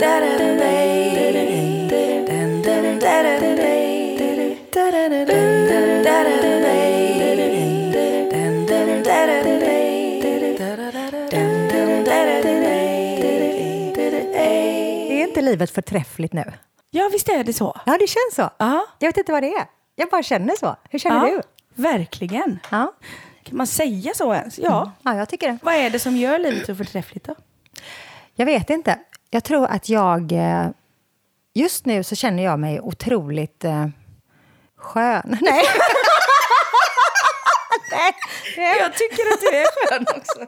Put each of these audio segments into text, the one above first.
Är inte livet förträffligt nu? Ja, visst är det så. Ja, det känns så. Ja. Jag vet inte vad det är. Jag bara känner så. Hur känner ja, du? Verkligen. Ja. Kan man säga så ens? Ja. ja, jag tycker det. Vad är det som gör livet så förträffligt då? Jag vet inte. Jag tror att jag... eh, Just nu så känner jag mig otroligt eh, skön. Nej. Nej. Jag tycker att du är skön också.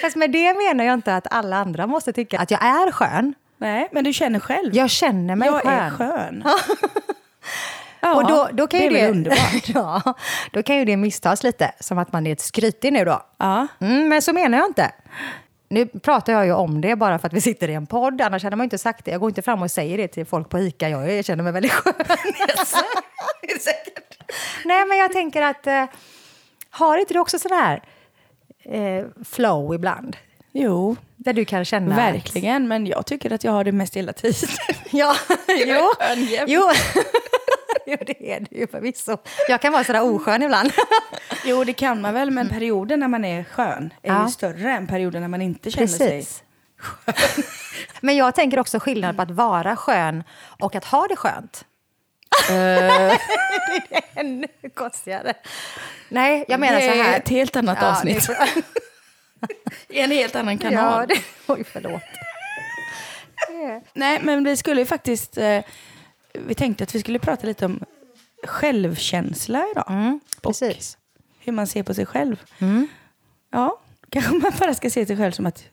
Fast med det menar jag inte att alla andra måste tycka att jag är skön. Nej, men du känner själv. Jag känner mig jag skön. är skön. Ja, och då, då kan det ju är det, väl underbart. ja, då kan ju det misstas lite, som att man är ett skrytig nu då. Ja. Mm, men så menar jag inte. Nu pratar jag ju om det bara för att vi sitter i en podd, annars hade man inte sagt det. Jag går inte fram och säger det till folk på ICA, jag känner mig väldigt skön. Nej, men jag tänker att, eh, har inte du också sån här eh, flow ibland? Jo, Där du kan känna... att- verkligen. Men jag tycker att jag har det mest hela tiden. Ja, jo. jo. jo, det är du ju förvisso. Jag kan vara sådär oskön ibland. jo, det kan man väl, men perioden när man är skön är Ja. ju större än perioden när man inte känner sig... Precis. Men jag tänker också skillnad på att vara skön och att ha det skönt. det är ännu konstigare. Nej, jag menar det så här. är ett helt annat Ja, avsnitt. det I en helt annan kanal. Ja, det, oj, förlåt. Nej, men vi skulle ju faktiskt... Eh, vi tänkte att vi skulle prata lite om självkänsla idag. Mm, Och precis. hur man ser på sig själv. Mm. Ja, kanske man bara ska se sig själv som att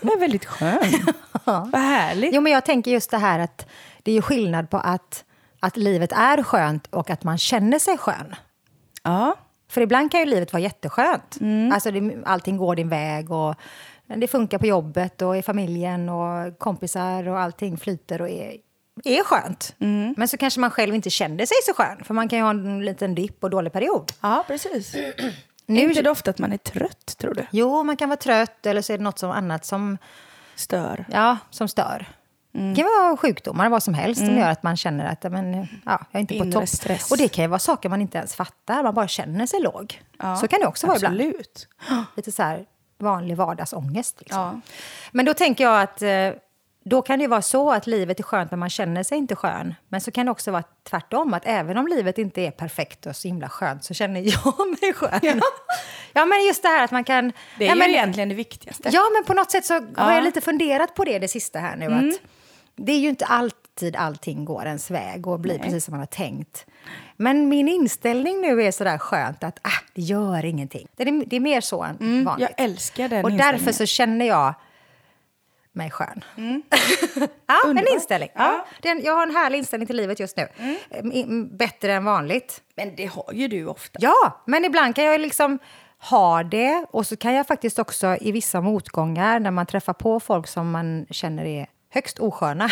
jag är väldigt skön. Vad härligt. Jo, men jag tänker just det här att det är skillnad på att, att livet är skönt och att man känner sig skön. Ja, För ibland kan ju livet vara jätteskönt. Alltså det, allting går din väg och det funkar på jobbet och i familjen och kompisar och allting flyter och är, är skönt. Men så kanske man själv inte känner sig så skön. För man kan ju ha en liten dipp och dålig period. ja precis. Nu- Är inte det ofta att man är trött, tror du? Jo, man kan vara trött eller så är det något som annat som, Stör. ja, som stör. Det kan vara sjukdomar, vad som helst, som gör att man känner att men, ja, jag är inte på Inre topp. stress. Och det kan ju vara saker man inte ens fattar, man bara känner sig låg. Ja, så kan det också vara ibland. Absolut. Lite så här vanlig vardagsångest. Liksom. Ja. Men då tänker jag att eh, då kan det vara så att livet är skönt men man känner sig inte skön. Men så kan det också vara tvärtom, att även om livet inte är perfekt och så himla skönt så känner jag mig skön. Ja, men just det här att man kan... Det är ja, ju men, egentligen det viktigaste. Ja, men på något sätt så har Ja. jag lite funderat på det det sista här nu. Mm. Att det är ju inte alltid allting går ens väg och blir precis som man har tänkt. Men min inställning nu är sådär skönt att ah, det gör ingenting. Det är, det är mer så än vanligt. Mm, Jag älskar den Och därför så känner jag mig skön. ja, en Underbart. inställning. Ja. Den, jag har en härlig inställning till livet just nu. Mm, mm, Bättre än vanligt. Men det har ju du ofta. Ja, men ibland kan jag liksom ha det och så kan jag faktiskt också i vissa motgångar när man träffar på folk som man känner är högst osköna.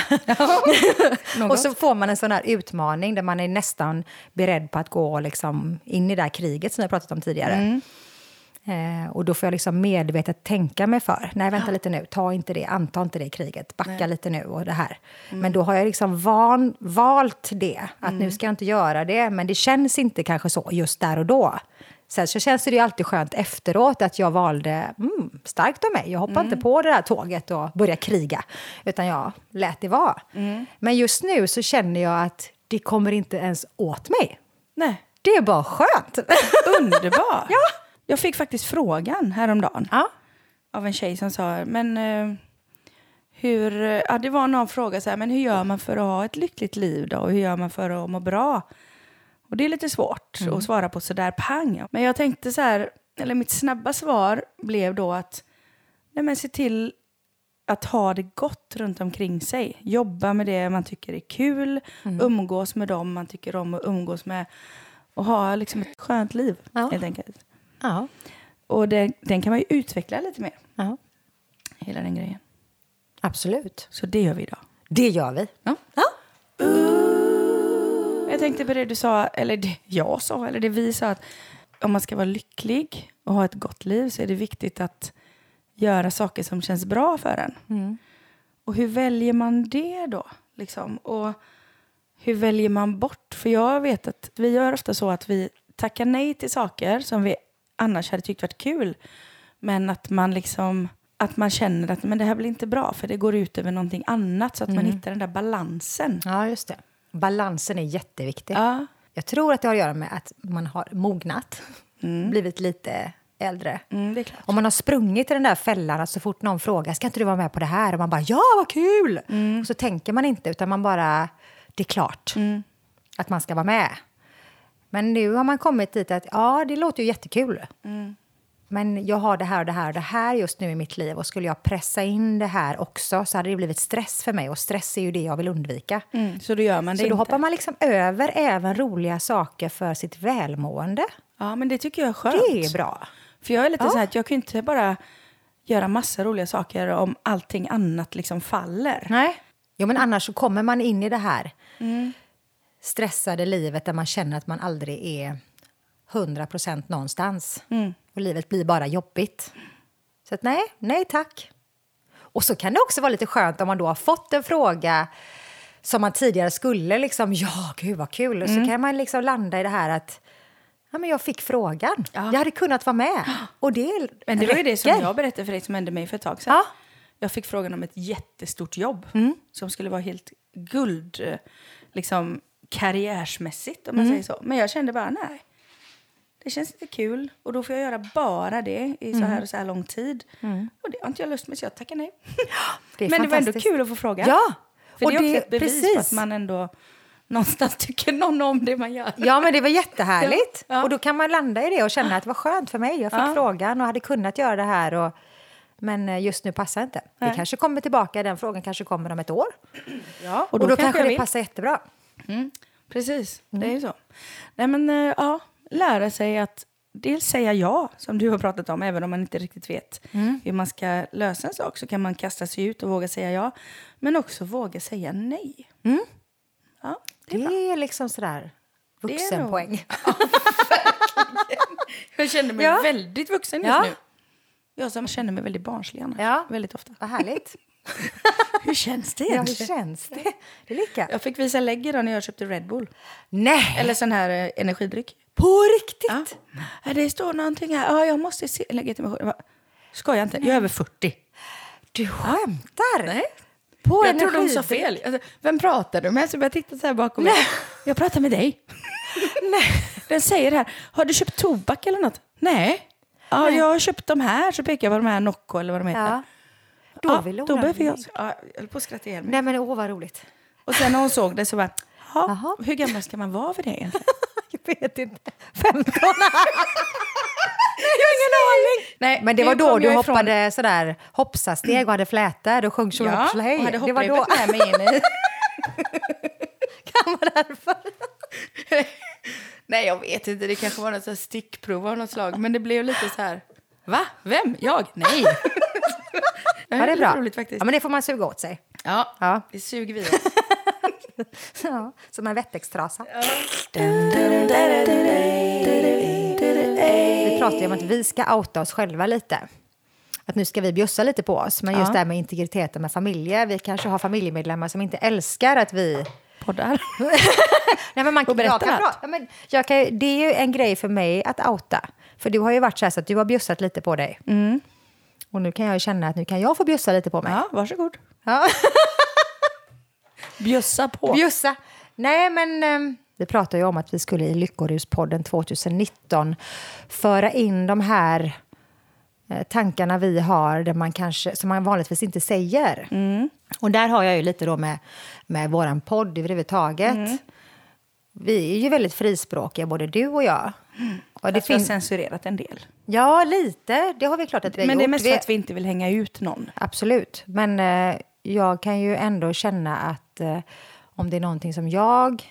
och så får man en sån här utmaning där man är nästan beredd på att gå liksom in i det här kriget som jag pratat om tidigare. Eh, och då får jag liksom medvetet tänka mig för. Nej, vänta lite nu, ta inte det, anta inte det kriget, backa lite nu och det här. Men då har jag liksom van, valt det, att nu ska jag inte göra det, men det känns inte kanske så just där och då. Sen så känns det ju alltid skönt efteråt att jag valde, mm, starkt av mig, jag hoppade inte på det där tåget och började kriga, utan jag lät det vara. Men just nu så känner jag att det kommer inte ens åt mig. Nej. Det är bara skönt. Underbart. Ja. Jag fick faktiskt frågan häromdagen ja. av en tjej som sa, men eh, hur, ja, det var någon fråga så här, men hur gör man för att ha ett lyckligt liv då? Och hur gör man för att må bra? Och det är lite svårt att svara på sådär pang. Men jag tänkte så här, eller mitt snabba svar blev då att nej men se till att ha det gott runt omkring sig. Jobba med det man tycker är kul, umgås med dem man tycker om att umgås med och ha liksom ett skönt liv Ja. helt enkelt. Ja. Och det, den kan man ju utveckla lite mer, ja. hela den grejen. Absolut. Så det gör vi idag. Det gör vi. Ja. Ja. Jag tänkte på det du sa, eller det jag sa, eller det vi sa, att om man ska vara lycklig och ha ett gott liv så är det viktigt att göra saker som känns bra för en. Och hur väljer man det då? Liksom? Och hur väljer man bort? För jag vet att vi gör ofta så att vi tackar nej till saker som vi annars hade tyckt varit kul. Men att man liksom att man känner att men det här blir inte bra för det går ut över någonting annat så att man hittar den där balansen. Ja, just det. Balansen är jätteviktig. Ja. Jag tror att det har att göra med att man har mognat, blivit lite äldre. Mm, det är klart. Om man har sprungit i den där fällan, att så fort någon frågar ska inte du vara med på det här? Och man bara ja, vad kul! Och så tänker man inte, utan man bara, det är klart att man ska vara med. Men nu har man kommit dit att ja, det låter ju jättekul. Men jag har det här och det här och det här just nu i mitt liv och skulle jag pressa in det här också så hade det blivit stress för mig och stress är ju det jag vill undvika. Mm, så då gör man det Så då inte. hoppar man liksom över även roliga saker för sitt välmående. Ja, men det tycker jag är skönt. Det är bra. För jag är lite Ja. så här att jag kan inte bara göra massa roliga saker om allting annat liksom faller. Nej. Jo, men annars så kommer man in i det här stressade livet där man känner att man aldrig är 100 procent någonstans. Och livet blir bara jobbigt. Så att nej, nej tack. Och så kan det också vara lite skönt om man då har fått en fråga som man tidigare skulle liksom, ja gud vad kul. Och så kan man liksom landa i det här att ja, men jag fick frågan. Ja. Jag hade kunnat vara med. Och det Men det var ju det som räcker. jag berättade för dig som hände mig för ett tag sedan. Ja. Jag fick frågan om ett jättestort jobb som skulle vara helt guld, eh, liksom karriärsmässigt om man säger så. Men jag kände bara nej. Det känns inte kul och då får jag göra bara det i så här och så här lång tid. Och det har inte jag lust med så jag tackar nej. Det är Men det var ändå kul att få frågan. Ja, För och det är också det- ett bevis på precis. att man ändå någonstans tycker någon om det man gör. Ja, men det var jättehärligt. Ja, ja. Och då kan man landa i det och känna att det var skönt för mig. Jag fick Ja. frågan och hade kunnat göra det här. Och, men eh, just nu passar inte. Det Nej. kanske kommer tillbaka, den frågan kanske kommer om ett år. Ja, Och då, kanske jag det passar jättebra. Mm, precis, det är ju så. Nej men eh, ja, lära sig att dels säga ja, som du har pratat om, även om man inte riktigt vet hur man ska lösa en sak så kan man kasta sig ut och våga säga ja. Men också våga säga nej. Ja, det Det är bra. är liksom sådär Det är vuxenpoäng. Jag känner mig Ja. väldigt vuxen just Ja. nu. Jag som känner mig väldigt barnslig annars, Ja. väldigt ofta. Vad härligt. Hur känns det Ja, hur känns det? Det är lika. Jag fick visa lägg idag när jag köpte Red Bull. Nej, Eller sån här eh, energidryck. på riktigt? Ja. Ja, det står någonting här. Ja, jag måste se legitimation. Jag bara, Skojar inte, jag är över 40. Du skämtar? Nej. På jag trodde hon sa energidryck? fel. Alltså, vem pratar du med? Så jag tittade så här bakom mig. Jag pratar med dig. Nej. Den säger här, har du köpt tobak eller något? Nej. Ja, jag har köpt de här, så pekar jag på de här Nocco eller vad de heter. Ja. Då Ja, vill hon då behöver jag... Ja, jag höll på att skratta ihjäl mig. Nej, men åh vad roligt. Och sen när hon såg det så bara, "Ja, Jaha. hur gammal ska man vara för det egentligen? Jag vet inte. 15? jag har ingen aning. Nej, Men det var då du jag ifrån- hoppade sådär hoppsasteg och hade flätor och sjöng Ja, Tjolahopplahej. och hade hopprepet med mig in i. kan vara därför. Nej, jag vet inte. Det kanske var något så stickprov av något slag. Men det blev lite så här, va? Vem? Jag? Nej. Ja, det är bra. roligt faktiskt. Ja, men det får man suga åt sig. Ja, Ja. det suger vi oss. Ja, som en wettextrasa. Vi pratar ju om att vi ska outa oss själva lite. Att nu ska vi bjussa lite på oss. Men just Ja. det här med integriteten med familjer. Vi kanske har familjemedlemmar som inte älskar att vi Poddar. Nej, men man, Och jag kan allt. ja, men jag kan, det är ju en grej för mig att outa. För du har ju varit så här så att du har bjussat lite på dig. Och nu kan jag känna att nu kan jag få bjussa lite på mig. Ja, varsågod. Ja. Bjussa på. Bjussa. Nej, men ehm, vi pratade ju om att vi skulle i Lyckoruspodden 2019 föra in de här eh, tankarna vi har där man kanske, som man vanligtvis inte säger. Och där har jag ju lite då med, med vår podd överhuvudtaget. Vi är ju väldigt frispråkiga, både du och jag. Och det finns, censurerat en del. ja, lite. Det har vi klart att vi har Men gjort. det är mest Vi- för att vi inte vill hänga ut någon. Absolut. Men eh, jag kan ju ändå känna att eh, om det är någonting som jag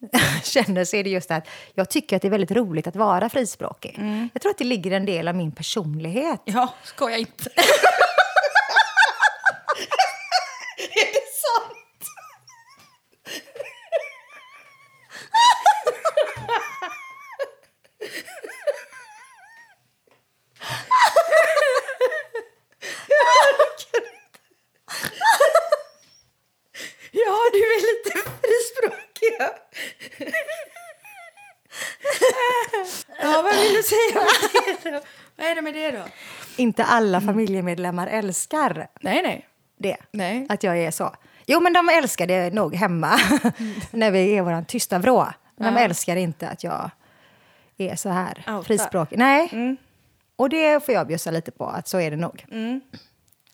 känner så är det just att jag tycker att det är väldigt roligt att vara frispråkig. Jag tror att det ligger en del av min personlighet. Ja, skoja inte. Är det sant? Vad är det med det då? Inte alla familjemedlemmar älskar Nej, nej. det. Nej. Att jag är så. Jo, men de älskar det nog hemma när vi är vår tysta vrå. De Ja. älskar inte att jag är så här Outar. frispråkig. Nej. Mm. Och det får jag bjussa lite på, att så är det nog. Mm.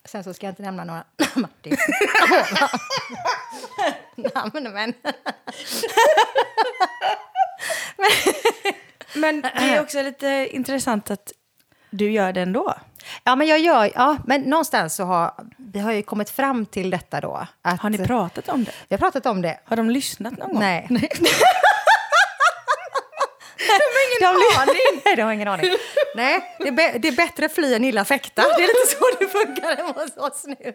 Sen så ska jag inte nämna några... Martin. Namn, men... Men det är också lite intressant att du gör det ändå. Ja, men jag gör... Ja, men någonstans så har vi har ju kommit fram till detta då. Att, Har ni pratat om det? Vi har pratat om det. Har de lyssnat någon gång? Nej. Nej. De har ingen aning. Nej, de har ingen aning. Nej, det är, be- det är bättre fly än illa fäkta. Det är lite så det funkar hemma hos oss nu.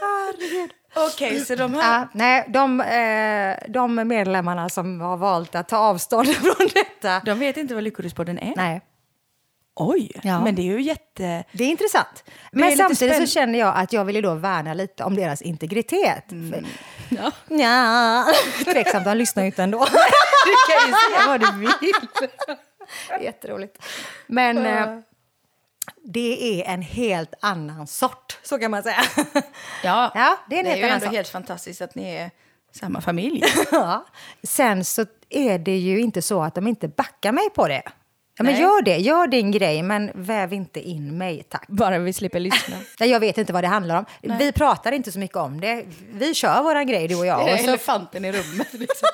Herregud. Okej, så de har... Ja, nej, de, eh, de medlemmarna som har valt att ta avstånd från detta. De vet inte vad Lyckodispodden är? Nej, Oj, Ja. men det är ju jätte... det är intressant. är Men lite samtidigt så känner jag att jag vill ju då värna lite om deras integritet. För, Ja. ja, tveksamt, de lyssnar ju inte ändå. Du kan ju säga vad du vill. Jätteroligt. Men eh, det är en helt annan sort, så kan man säga. Ja, Ja, det är en det är helt ju annan ändå sak. helt fantastiskt att ni är samma familj. Ja. Sen så är det ju inte så att de inte backar mig på det. Ja, men Nej. gör det, gör din grej, men väv inte in mig, tack. Bara vi slipper lyssna. Ja, Jag vet inte vad det handlar om. Vi pratar inte så mycket om det. Vi kör våra grej, du och jag. Och så, elefanten i rummet. Liksom.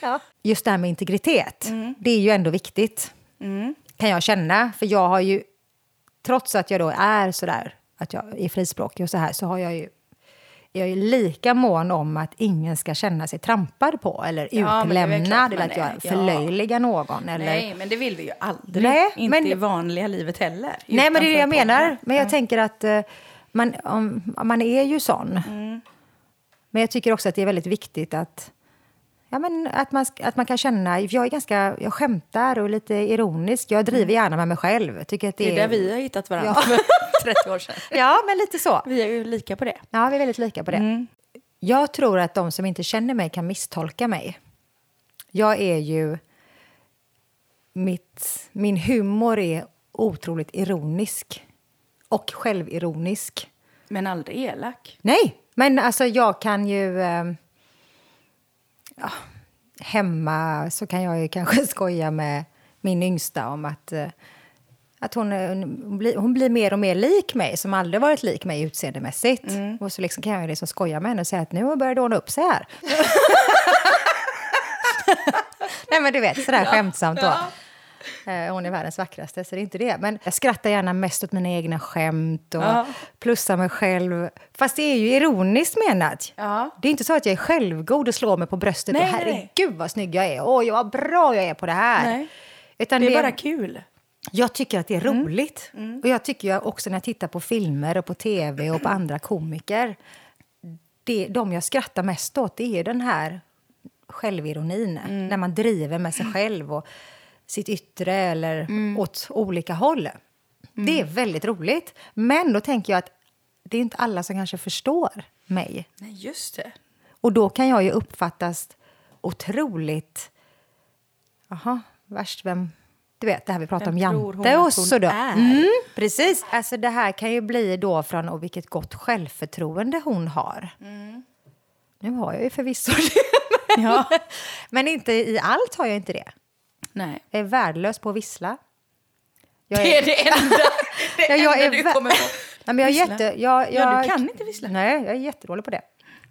ja. Just det här med integritet, Mm. det är ju ändå viktigt. Kan jag känna. För jag har ju, trots att jag då är sådär, att jag är frispråkig och så här, så har jag ju jag är lika mån om att ingen ska känna sig trampad på eller Ja, utlämnad eller att jag är. Ja. förlöjligar någon. Eller, Nej, men det vill vi ju aldrig. Nej, inte men- i vanliga livet heller. Nej, men det är det jag menar. Men jag tänker att eh, man, om, man är ju sån. Mm. Men jag tycker också att det är väldigt viktigt att, ja, men att, man, att man kan känna... Jag är ganska... Jag skämtar och är lite ironisk. Jag driver gärna med mig själv. Tycker att det, Mm. Det är där vi har hittat varandra Ja. för 30 år sedan. Ja, men lite så. Vi är ju lika på det. Ja, vi är väldigt lika på det. Mm. Jag tror att de som inte känner mig kan misstolka mig. Jag är ju... Mitt, min humor är otroligt ironisk. Och självironisk. Men aldrig elak. Nej, men alltså jag kan ju... Ja, hemma så kan jag ju kanske skoja med min yngsta om att, eh, att hon, eh, hon, blir, hon blir mer och mer lik mig, som aldrig varit lik mig utseendemässigt. Och så liksom kan jag ju liksom skoja med henne och säga att nu börjar det ordna upp sig här. Nej, men du vet, sådär skämtsamt då. Eh, Hon är världens vackraste, så det är inte det. Men jag skrattar gärna mest åt mina egna skämt och Ja. plussar mig själv. Fast det är ju ironiskt menat. Ja. Det är inte så att jag är självgod och slår mig på bröstet Nej, och herregud vad snygg jag är. Oj, vad bra jag är på det här. Nej. Utan Det är bara kul. jag tycker att det är Mm. roligt. Och jag tycker också när jag tittar på filmer och på tv och på andra komiker. Det, de jag skrattar mest åt det är den här självironin. Mm. När man driver med sig själv och sitt yttre eller Mm. åt olika håll. Det är väldigt roligt. Men då tänker jag att det är inte alla som kanske förstår mig. Nej, just det. Och då kan jag ju uppfattas otroligt... Jaha, värst vem... Du vet, det här vi pratar Vem om Jante och så då. Mm, precis. Alltså det här kan ju bli då från och vilket gott självförtroende hon har. Mm. Nu har jag ju förvisso det. Men, Ja. men inte i allt har jag inte det. Nej. Jag är värdelös på att vissla. Jag Det är det enda, det Ja, jag enda är du kommer på. Nej, men jag är jätte... Jag, Ja, jag, du kan inte vissla. Nej, jag är jättedålig på det.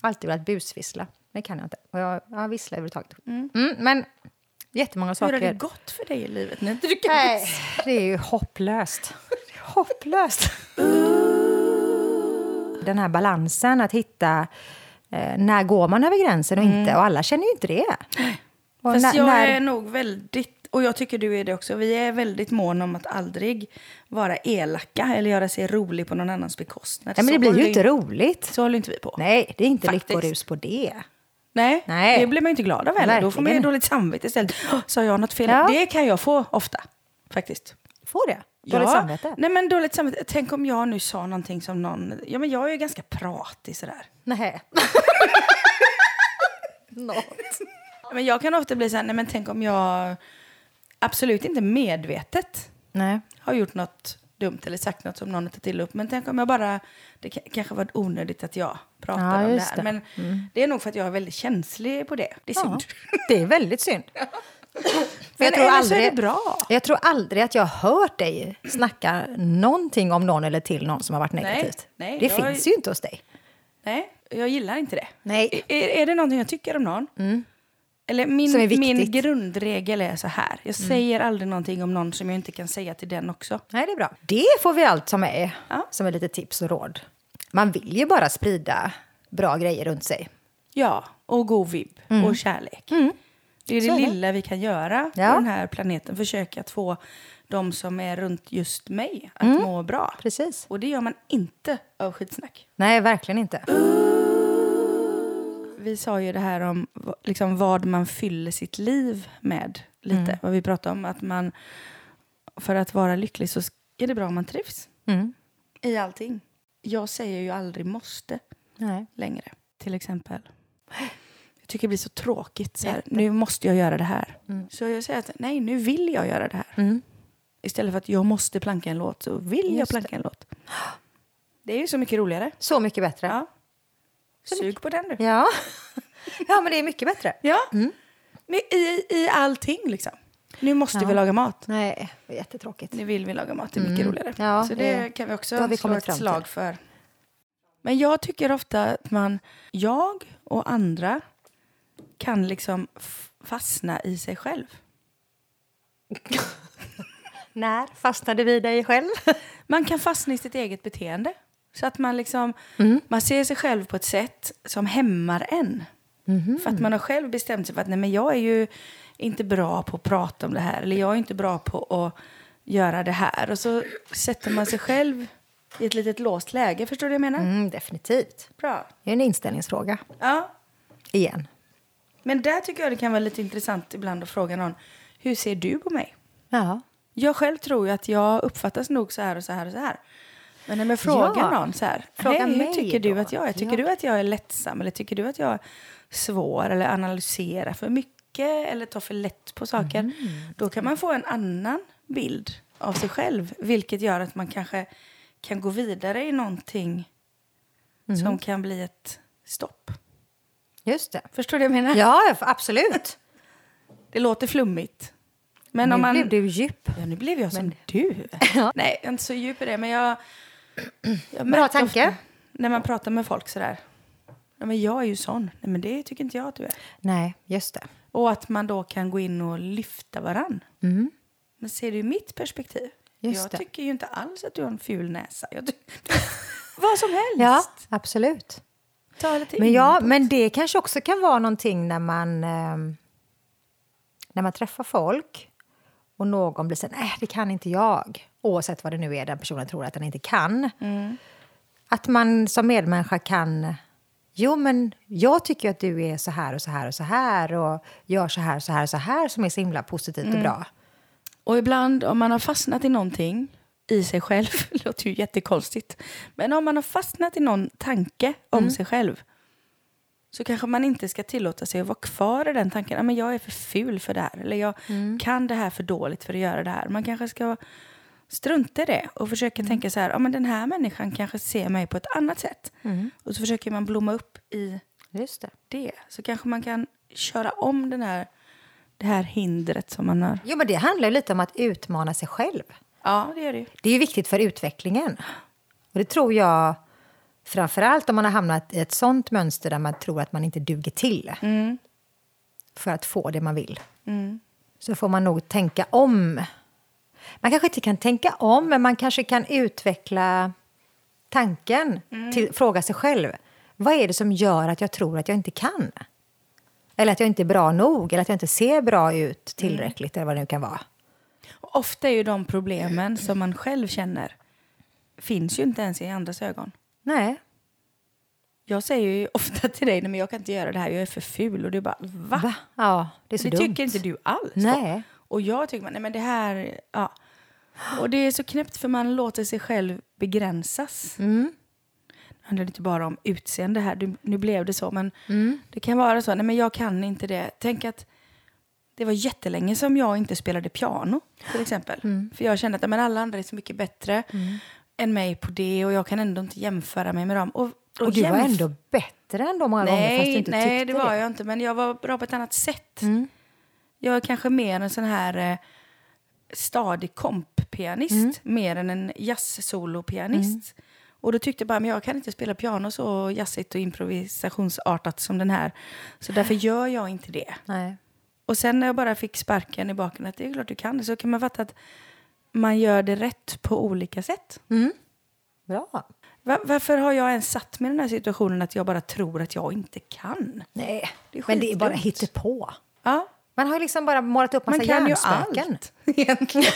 Alltid velat busvissla. Det kan jag inte. Och jag, jag visslar överhuvudtaget. Mm, men jättemånga Hur saker. har det gått för dig i livet när inte du kan Nej, vissla? det är ju hopplöst. Är hopplöst. Den här balansen, att hitta... Eh, när går man över gränsen och inte? Och alla känner ju inte det. Och Fast jag när- är nog väldigt, och jag tycker du är det också, vi är väldigt måna om att aldrig vara elaka eller göra sig rolig på någon annans bekostnad. Nej, men det blir ju inte roligt. Så håller inte vi på. Nej, det är inte lyckorus på det. Nej, Nej. det blir man inte glad av heller. Då får man ju dåligt samvete istället. "Åh, Sa jag något fel? Ja. Det kan jag få ofta, faktiskt. Får det? Dåligt samvete? Nej, men dåligt samvete. Tänk om jag nu sa någonting som någon... Ja, men jag är ju ganska pratig sådär. Nej. Något. Men jag kan ofta bli så här, nej men tänk om jag absolut inte medvetet Nej. har gjort något dumt eller sagt något som någon tagit illa upp. Men tänk om jag bara, det ka- kanske var onödigt att jag pratade Ja, om det här. det. Men det är nog för att jag är väldigt känslig på det. Det är Ja, synd. det är väldigt synd. Men så är det bra. Jag tror aldrig att jag har hört dig snacka någonting om någon eller till någon som har varit Nej, negativt. nej, det jag- finns ju inte hos dig. Nej, jag gillar inte det. Nej. Är, är det någonting jag tycker om någon? Eller min, min grundregel är så här. Jag säger aldrig någonting om någon som jag inte kan säga till den också. Nej, det är bra. Det får vi allt ta med Ja. som är lite tips och råd. Man vill ju bara sprida bra grejer runt sig. Ja, och god vibb och kärlek. Det är det är det. lilla vi kan göra Ja. på den här planeten. Försöka att få de som är runt just mig att må bra. Precis. Och det gör man inte av skitsnack. Nej, verkligen inte. Vi sa ju det här om liksom, vad man fyller sitt liv med. Lite. Vad vi pratade om. Att man, för att vara lycklig så är det bra om man trivs. Mm. I allting. Jag säger ju aldrig måste Nej. längre. Till exempel. Jag tycker det blir så tråkigt. Så här, nu måste jag göra det här. Så jag säger att nej, nu vill jag göra det här. Mm. Istället för att jag måste planka en låt så vill jag Just planka en låt. Det är ju så mycket roligare. Så mycket bättre. Ja. Sug på den du. Ja. ja, men det är mycket bättre. Ja. Men I, I allting liksom. Nu måste Ja. vi laga mat. Nej, det är jättetråkigt. Nu vill vi laga mat. Det är mycket roligare. Ja, så det, det- kan vi också vi slå ett slag för. Men jag tycker ofta att man, jag och andra kan liksom fastna i sig själv. När fastnade vi dig själv? Man kan fastna i sitt eget beteende. Så att man liksom, Mm. man ser sig själv på ett sätt som hämmar en. Mhm. För att man har själv bestämt sig för att nej, men jag är ju inte bra på att prata om det här. Eller jag är inte bra på att göra det här. Och så sätter man sig själv i ett litet låst läge. Förstår du vad jag menar? Mm, definitivt. Bra. Det är en inställningsfråga. Ja. Igen. Men där tycker jag det kan vara lite intressant ibland att fråga någon. Hur ser du på mig? Ja. Jag själv tror ju att jag uppfattas nog så här och så här och så här. Men när man frågar Ja. någon så här. Fråga Hej, hur tycker du då." att jag är? Tycker Ja. du att jag är lättsam? Eller tycker du att jag är svår? Eller analyserar för mycket? Eller tar för lätt på saker? Mm. Då kan man få en annan bild av sig själv. Vilket gör att man kanske kan gå vidare i någonting Mm. som kan bli ett stopp. Just det. Förstår du vad jag menar? Ja, absolut. Det låter flummigt. Men nu om man... blev du djup. Ja, nu blev jag som du. Ja. Nej, jag är inte så djup i det, men jag... Bra tanke. ofta När man pratar med folk sådär. Ja, men jag är ju sån. Nej, men det tycker inte jag att du är. Nej, just det. Och att man då kan gå in och lyfta varann. Men ser du mitt perspektiv? Just jag det. tycker ju inte alls att du har en ful näsa. Vad som helst. Ja, absolut. Ta lite Men, ja, men det kanske också kan vara någonting när man, ehm, när man träffar folk och någon blir så här, nej det kan inte jag. Oavsett vad det nu är den personen tror att den inte kan. Att man som medmänniska kan, jo men jag tycker att du är så här och så här och så här och gör så här och så här och så här som är så himla positivt och bra. Och ibland om man har fastnat i någonting i sig själv, det låter ju jättekonstigt, men om man har fastnat i någon tanke om Mm. sig själv så kanske man inte ska tillåta sig att vara kvar i den tanken. Ja, men jag är för ful för det här. Eller jag Mm. kan det här för dåligt för att göra det här. Man kanske ska strunta i det och Mm. försöka tänka så här. Ja, men den här människan kanske ser mig på ett annat sätt. Mm. Och så försöker man blomma upp i Just det. det. Så kanske man kan köra om den här, det här hindret som man har. Jo men det handlar lite om att utmana sig själv. Ja, det gör det. Det är ju viktigt för utvecklingen. Och det tror jag, framförallt om man har hamnat i ett sånt mönster där man tror att man inte duger till för att få det man vill. Så får man nog tänka om. Man kanske inte kan tänka om, men man kanske kan utveckla tanken. Till, fråga sig själv, vad är det som gör att jag tror att jag inte kan? Eller att jag inte är bra nog, eller att jag inte ser bra ut tillräckligt, eller vad det nu kan vara. Ofta är ju de problemen som man själv känner finns ju inte ens i andras ögon. Nej, Jag säger ju ofta till dig, men jag kan inte göra det här, jag är för ful. Och du bara, va? Va? Ja, det är så det dumt. tycker inte du alls. Nej. Och jag tycker, nej men det här, ja. Och det är så knäppt för man låter sig själv begränsas. Mm. Det handlar inte bara om utseende här, du, nu blev det så, men Mm. det kan vara så, nej men jag kan inte det. Tänk att det var jättelänge som jag inte spelade piano till exempel. Mm. För jag kände att men alla andra är så mycket bättre än mig på det och jag kan ändå inte jämföra mig med dem. Och, Och du var ändå bättre än dem många gånger fast du Nej, inte nej det var jag inte. Men jag var bra på ett annat sätt. Mm. Jag är kanske mer en sån här eh, stadig komppianist Mm. mer än en jazz-solopianist. Och då tyckte jag bara, men jag kan inte spela piano så jazzigt och improvisationsartat som den här. Så därför gör jag inte det. Nej. Och sen när jag bara fick sparken i baken att det är klart du kan det så kan man fatta att man gör det rätt på olika sätt. Bra. Va- varför har jag ens satt mig i den här situationen att jag bara tror att jag inte kan? Nej, Det men det är bara hittepå. Ja, Man har ju liksom bara målat upp massa man kan ju hjärnspöken. allt egentligen.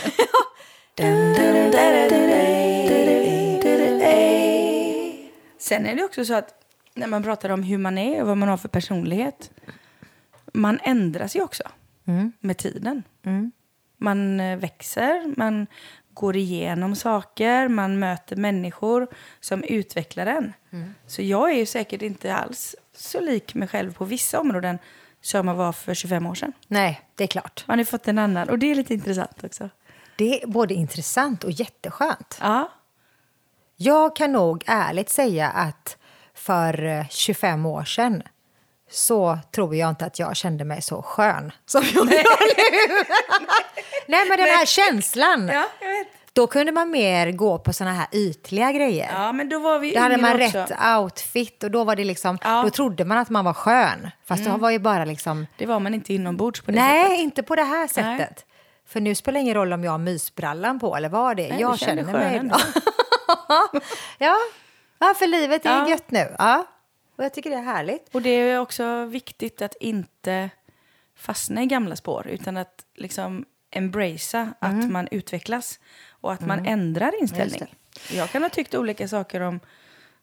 Sen är det också så att när man pratar om hur man är och vad man har för personlighet. Man ändras ju också med tiden. Man eh, växer, man går igenom saker, man möter människor som utvecklar en. Så jag är ju säkert inte alls så lik mig själv på vissa områden som jag var för 25 år sedan. Nej, det är klart. Man har fått en annan och det är lite intressant också. Det är både intressant och jätteskönt. Ja, Jag kan nog ärligt säga att för eh, 25 år sedan så tror jag inte att jag kände mig så skön som jag gör nu. Nej, men den här känslan. ja jag vet. Då kunde man mer gå på såna här ytliga grejer. Ja, men då var vi Då hade man också. rätt outfit och då var det liksom, Ja. Mm. då trodde man att man var skön. Fast det var ju bara liksom, Det var man inte inombords på det nej, sättet. inte på det här Nej. sättet. För nu spelar det ingen roll om jag har mysbrallan på eller vad det är. Nej, jag känner mig ja. ja, för livet är Ja. gött nu. Ja. Och jag tycker det är härligt. Och det är också viktigt att inte fastna i gamla spår utan att liksom embracea att man utvecklas och att man ändrar inställning. Jag kan ha tyckt olika saker om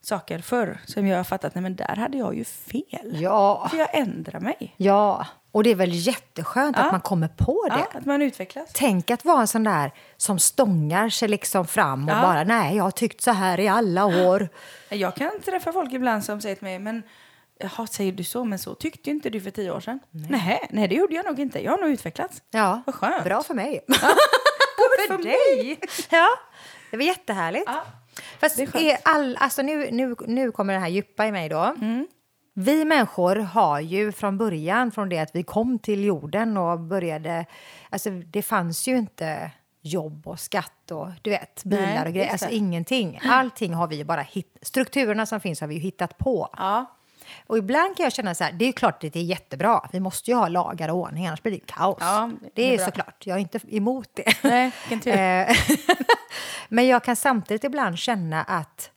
saker förr som jag har fattat, nej men där hade jag ju fel. Ja. För jag ändrar mig. Ja, och det är väl jätteskönt Ja. att man kommer på det. Ja, att man utvecklas. Tänk att vara en sån där som stångar sig liksom fram och Ja. bara nej, jag har tyckt så här i alla år. Jag kan träffa folk ibland som säger till mig, men jaha, säger du så, men så tyckte inte du för tio år sedan. Nej, nej det gjorde jag nog inte. Jag har nog utvecklats. Ja, Vad skönt. bra för mig. för dig. Ja, det var jättehärligt. Ja, Fast är all, alltså nu, nu, nu kommer det här djupa i mig då. Mm. Vi människor har ju från början, från det att vi kom till jorden och började... Alltså det fanns ju inte jobb och skatt och du vet, bilar Nej, och grejer. Alltså ingenting. Allting har vi ju bara hitt, Strukturerna som finns har vi ju hittat på. Ja, Och ibland kan jag känna så här, det är ju klart att det är jättebra. Vi måste ju ha lagar och ordning, annars blir det kaos. Ja, det, det är är såklart, jag är inte emot det. Nej. Eh, Men jag kan samtidigt ibland känna att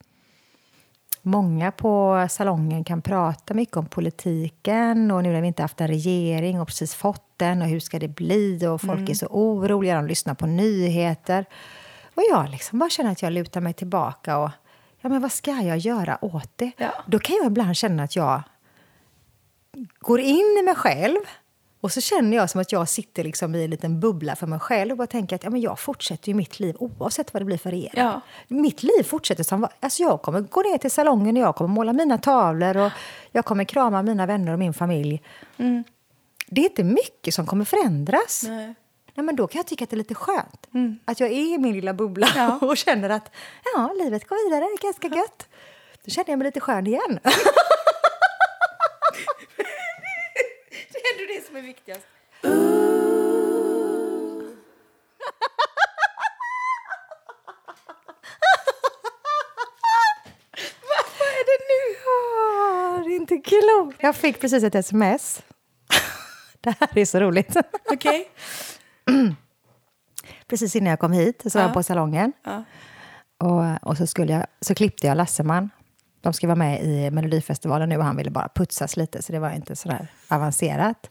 många på salongen kan prata mycket om politiken och nu när vi inte haft en regering och precis fått den och hur ska det bli och folk är så oroliga, de lyssnar på nyheter. Och jag liksom bara känner att jag lutar mig tillbaka och ja men vad ska jag göra åt det? Ja. Då kan jag ibland känna att jag går in i mig själv och så känner jag som att jag sitter liksom i en liten bubbla för mig själv och bara tänker att ja, men jag fortsätter ju mitt liv oavsett vad det blir för regering. Ja. Mitt liv fortsätter som alltså jag kommer gå ner till salongen och jag kommer måla mina tavlor och jag kommer krama mina vänner och min familj. Det är inte mycket som kommer förändras. Nej. Nej, men då kan jag tycka att det är lite skönt. Att jag är i min lilla bubbla Ja. och känner att ja, livet går vidare, det är ganska gött. Då känner jag mig lite skön igen. det är ändå det som är viktigast. Vad är det nu? Ah, det är inte klokt. Jag fick precis ett sms. Det här är så roligt. Okej. Precis innan jag kom hit så var Ja. jag på salongen. Ja. Och, och så, skulle jag, så klippte jag Lasseman. De ska vara med i Melodifestivalen nu och han ville bara putsas lite så det var inte så där avancerat.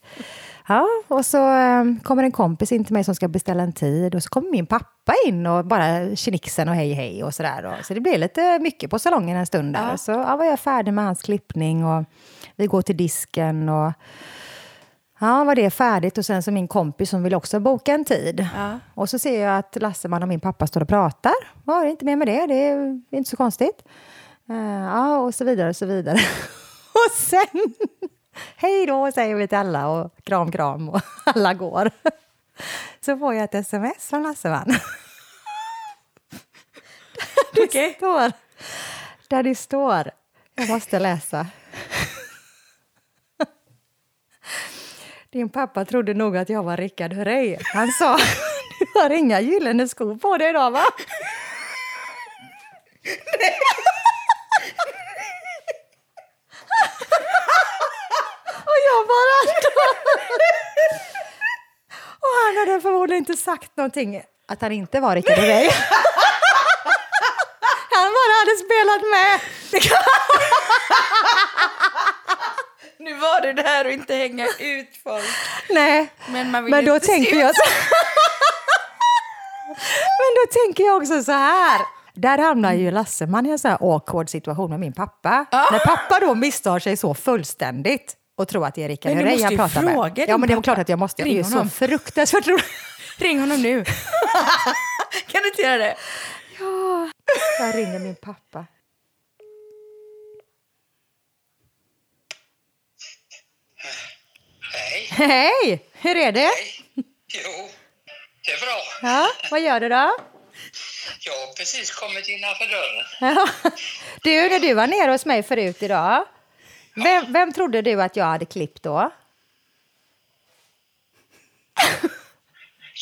Ja, och så eh, kommer en kompis in till mig som ska beställa en tid och så kommer min pappa in och bara tjenixen och hej hej och sådär. Och, så det blev lite mycket på salongen en stund där. Ja. Så ja, var jag färdig med hans klippning och vi går till disken och Ja, var det färdigt och sen så min kompis som vill också boka en tid. Ja. Och så ser jag att Lasseman och min pappa står och pratar. Ja, det är inte mer med det, det är inte så konstigt. Eh, ja, och så vidare och så vidare. och sen Hej då säger vi till alla och kram kram och alla går. Så får jag ett sms från Lasseman. Okej. Okay. Står, där det står, jag måste läsa. Din pappa trodde nog att jag var Rickard Herrey. Han sa, du har inga gyllene skor på dig idag va? Och bara... Och han hade förmodligen inte sagt någonting att han inte var Rickard Herrey. Han bara hade spelat med. Nu var du där och inte hänga ut folk. Nej, Men, man vill men då tänker jag så... Men då tänker jag också så här. Där hamnar ju Lasseman i en sån här awkward situation med min pappa. Ah. När pappa då misstar sig så fullständigt och tror att det är Rickard Men du Herrey ju pratar fråga med. din Ja, men det är klart att jag måste. Det är Ring ju så honom. fruktansvärt roligt. Ring honom nu. kan du inte göra det? Jag ringer min pappa. Hej. Hej! Hur är det? Jo, det är bra. Ja, vad gör du då? Jag har precis kommit innanför dörren. Ja. Du, när du var nere hos mig förut idag, vem, vem trodde du att jag hade klippt då?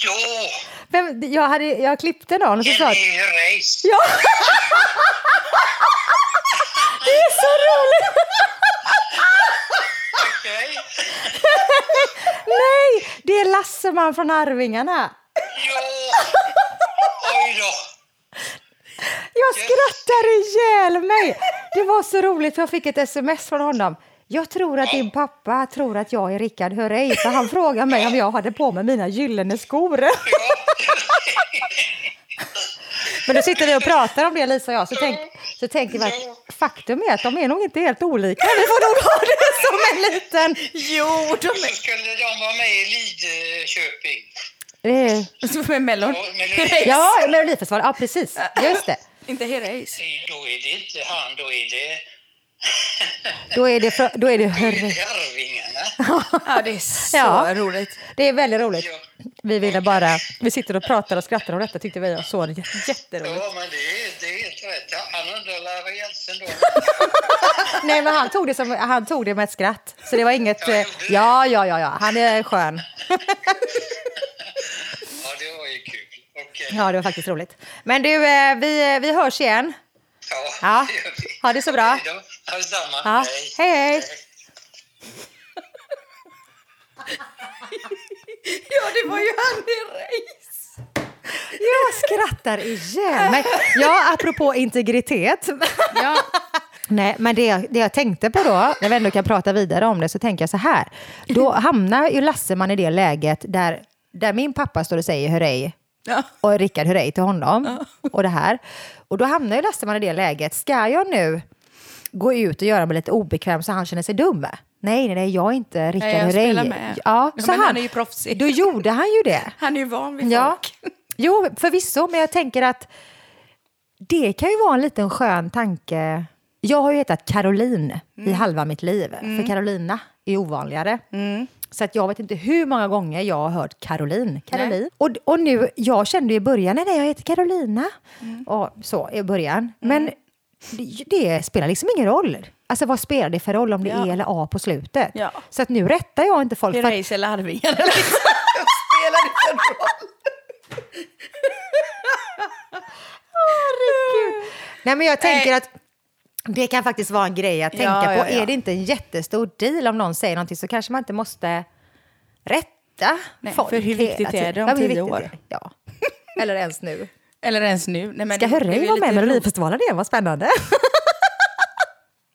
Jo, Vem, jag, hade, jag klippte någon och så sa Jenny Reis. Ja! Det är så roligt! Okej. Nej, det är Lasseman från Arvingarna. Jo. Oj då. Jag skrattar ihjäl mig. Det var så roligt för jag fick ett sms från honom. Jag tror att din pappa tror att jag är Rickard Herrey för han frågar mig om jag hade på mig mina gyllene skor. Ja. Men då sitter vi och pratar om det Lisa och jag så, tänk, så tänker vi att faktum är att de är nog inte helt olika. Vi får nog ha det som en liten... Jo, de Så skulle de vara med i Lidköping. Eh, med Mellon. Ja, Melodifestivalen. Ja, precis. Just det. Inte Herreys. Då är det inte han, då är det... Då är det, då är det Arvingarna. Ja, det är så Ja. roligt. Det är väldigt roligt. Ja. Vi ville bara... Vi sitter och pratar och skrattar om detta tyckte vi var så jätteroligt. Ja, men det är, det är helt rätt. Han undrar rejälsen då. Nej, men han tog, det som, han tog det med ett skratt. Så det var inget... Ja, eh, ja, ja, ja. Han är skön. Ja, det var ju kul. Okej. Ja, det var faktiskt roligt. Men du, eh, vi, vi hörs igen. Ja, Ja. det gör vi. Ha det så bra. Hej då. Ha detsamma. Ja. Hej, hej. Ja, det var ju han Herreys. Jag skrattar ihjäl mig. Ja, apropå integritet. Ja. Nej, men det, jag- det jag tänkte på då, när vi ändå kan prata vidare om det, så tänker jag så här. Då hamnar ju Lasseman i det läget där, där min pappa står och säger hurrej Ja. och Rickard hurrej till honom och det här. Och då hamnar ju Lasseman i det läget. Ska jag nu gå ut och göra mig lite obekväm så han känner sig dum? Nej, nej, nej, jag är inte Rickard jag hurrej. spelar med. Ja, Ja, så men han, han är ju proffsig. Då gjorde han ju det. Han är ju van vid Ja, folk. jo, förvisso, men jag tänker att det kan ju vara en liten skön tanke. Jag har ju hetat Caroline i halva mitt liv, för Carolina är ovanligare. Så att jag vet inte hur många gånger jag har hört Caroline. Caroline. Och, och nu, jag kände i början, nej, nej jag heter Carolina. Och så i början. Men det, det spelar liksom ingen roll. Alltså vad spelar det för roll om det Ja. är eller A på slutet? Ja. Så att nu rättar jag inte folk. Att, Herreys eller Arvingarna. Liksom. Spelar det för roll? Nej, men jag tänker att det kan faktiskt vara en grej att tänka Ja, på. ja, ja. Är det inte en jättestor deal om någon säger någonting så kanske man inte måste rätta Nej, folk för hur viktigt är det om tio år? Ja. Eller ens nu. Eller ens nu. Nej, men Ska Herrey vara med i. Melodifestivalen igen? Vad spännande.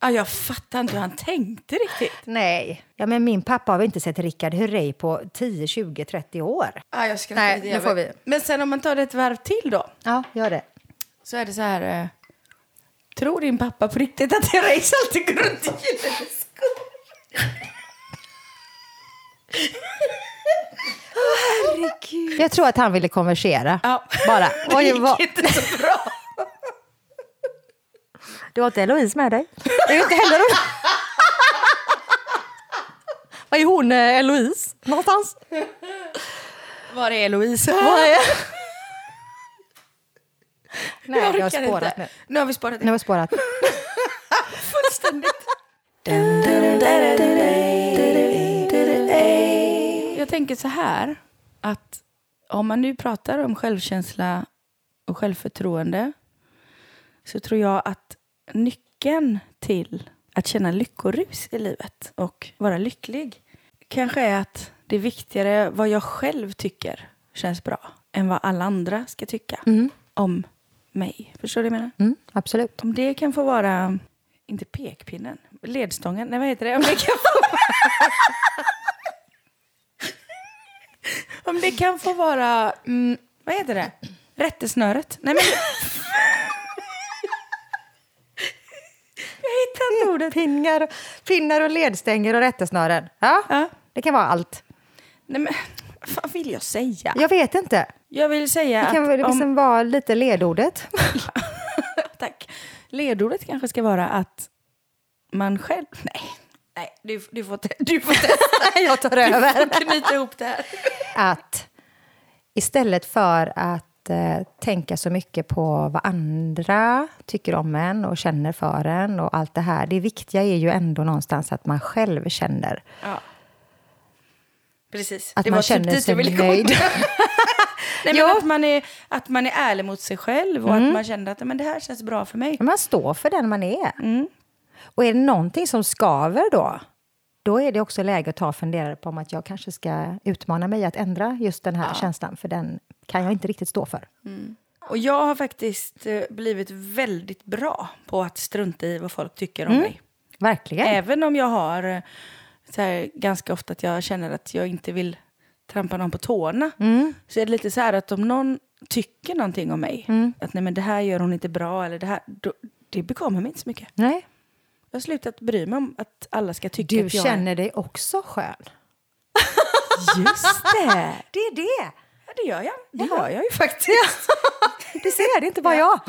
Ja, jag fattar inte hur han tänkte riktigt. Nej. Ja, men min pappa har inte sett Rickard Herrey på 10, 20, 30 år. Ja, jag skrattar Nej, nu får vi. Men sen om man tar det ett varv till då. Ja, gör det. Så är det så här. Tror din pappa på riktigt att Herreys alltid går runt i gyllene skor? Jag tror att han ville konversera. Ja. Bara. Det gick vad, inte så bra. du har inte Eloise med dig? Det är inte heller är hon eh, Eloise någonstans? Var är Eloise? Vad är... Jag Nej, det har orkar spårat inte. nu. Nu har vi spårat Nu har vi spårat. fullständigt. Jag tänker så här, att om man nu pratar om självkänsla och självförtroende så tror jag att nyckeln till att känna lyckorus i livet och vara lycklig kanske är att det är viktigare vad jag själv tycker känns bra än vad alla andra ska tycka om mig. Förstår du vad jag menar? Mm, absolut. Om det kan få vara, inte pekpinnen, ledstången, nej vad heter det? Om det kan få, om det kan få vara, mm, vad heter det? Rättesnöret? Nej men... Jag hittar inte ordet. Pinnar, pinnar och ledstänger och rättesnören. Ja, Ja. det kan vara allt. Nej men, fan vill jag säga? Jag vet inte. Jag vill säga Det kan väl att om, liksom vara lite ledordet. Tack. Ledordet kanske ska vara att man själv... Nej, nej du, du, får, te- du får testa. jag tar Du över. får knyta ihop det här. Att istället för att eh, tänka så mycket på vad andra tycker om en och känner för en och allt det här. Det viktiga är ju ändå någonstans att man själv känner Ja. Precis. att det man typ känner dit sig nöjd. Nej, men att, man är, att man är ärlig mot sig själv och att man känner att men det här känns bra för mig. Man står för den man är. Mm. Och är det någonting som skaver då, då är det också läge att ta och fundera på om att jag kanske ska utmana mig att ändra just den här känslan, för den kan jag inte riktigt stå för. Och jag har faktiskt eh, blivit väldigt bra på att strunta i vad folk tycker om Mm. mig. Verkligen. Även om jag har eh, så här, ganska ofta att jag känner att jag inte vill trampa någon på tårna. Mm. Så är det lite så här att om någon tycker någonting om mig, Mm. att nej men det här gör hon inte bra eller det här, då, det bekommer mig inte så mycket. Nej. Jag har slutat bry mig om att alla ska tycka Du att jag känner dig också skön. Just det! Det är det! Ja, det gör jag. Det Ja. gör jag ju faktiskt. Du ser, det är inte bara jag.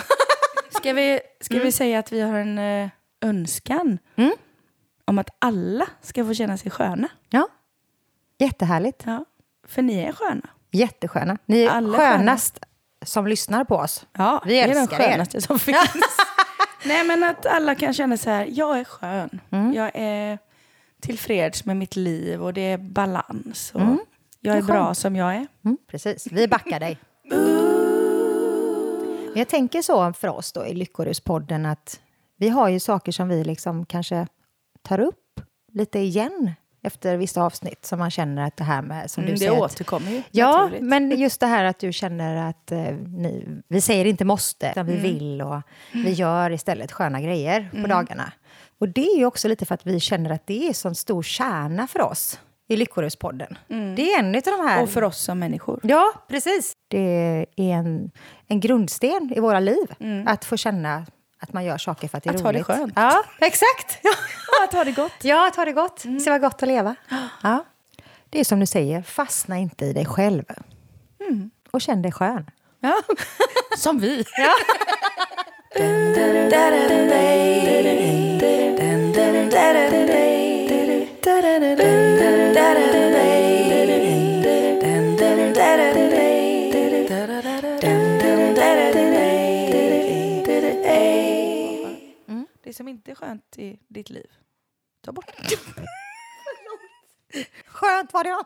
Ska vi, ska vi säga att vi har en eh, önskan Mm. Om att alla ska få känna sig sköna? Ja. Jättehärligt. Ja. För ni är sköna. Jättesköna. Ni är Alla skönast som lyssnar på oss. Ja, Vi det är den älskar er. skönaste som finns. Nej, men att alla kan känna så här, jag är skön. Mm. Jag är tillfreds med mitt liv och det är balans. Och Mm. Jag är är bra som jag är. Mm, precis, vi backar dig. Jag tänker så för oss då i Lyckoruspodden att vi har ju saker som vi liksom kanske tar upp lite igen efter vissa avsnitt som man känner att det här med som Mm, du det säger återkommer ju. Ja, men just det här att du känner att eh, ni, vi säger inte måste, utan vi Mm. vill och vi gör istället sköna grejer på dagarna. Och det är ju också lite för att vi känner att det är sån stor kärna för oss i Lyckoruspodden. Det är en av de här... Mm. Och för oss som människor. Ja, precis. Det är en, en grundsten i våra liv. Att få känna att man gör saker för att det är Mm. Att ha det roligt. skönt. Ja, exakt. Ja, att ha det gott. ja att ha det gott. Se vad gott att leva. Ja. Det är som du säger, fastna inte i dig själv. Och känn dig skön. Ja. Som vi. Ja. som inte är skönt i ditt liv, ta bort det. Skönt var det.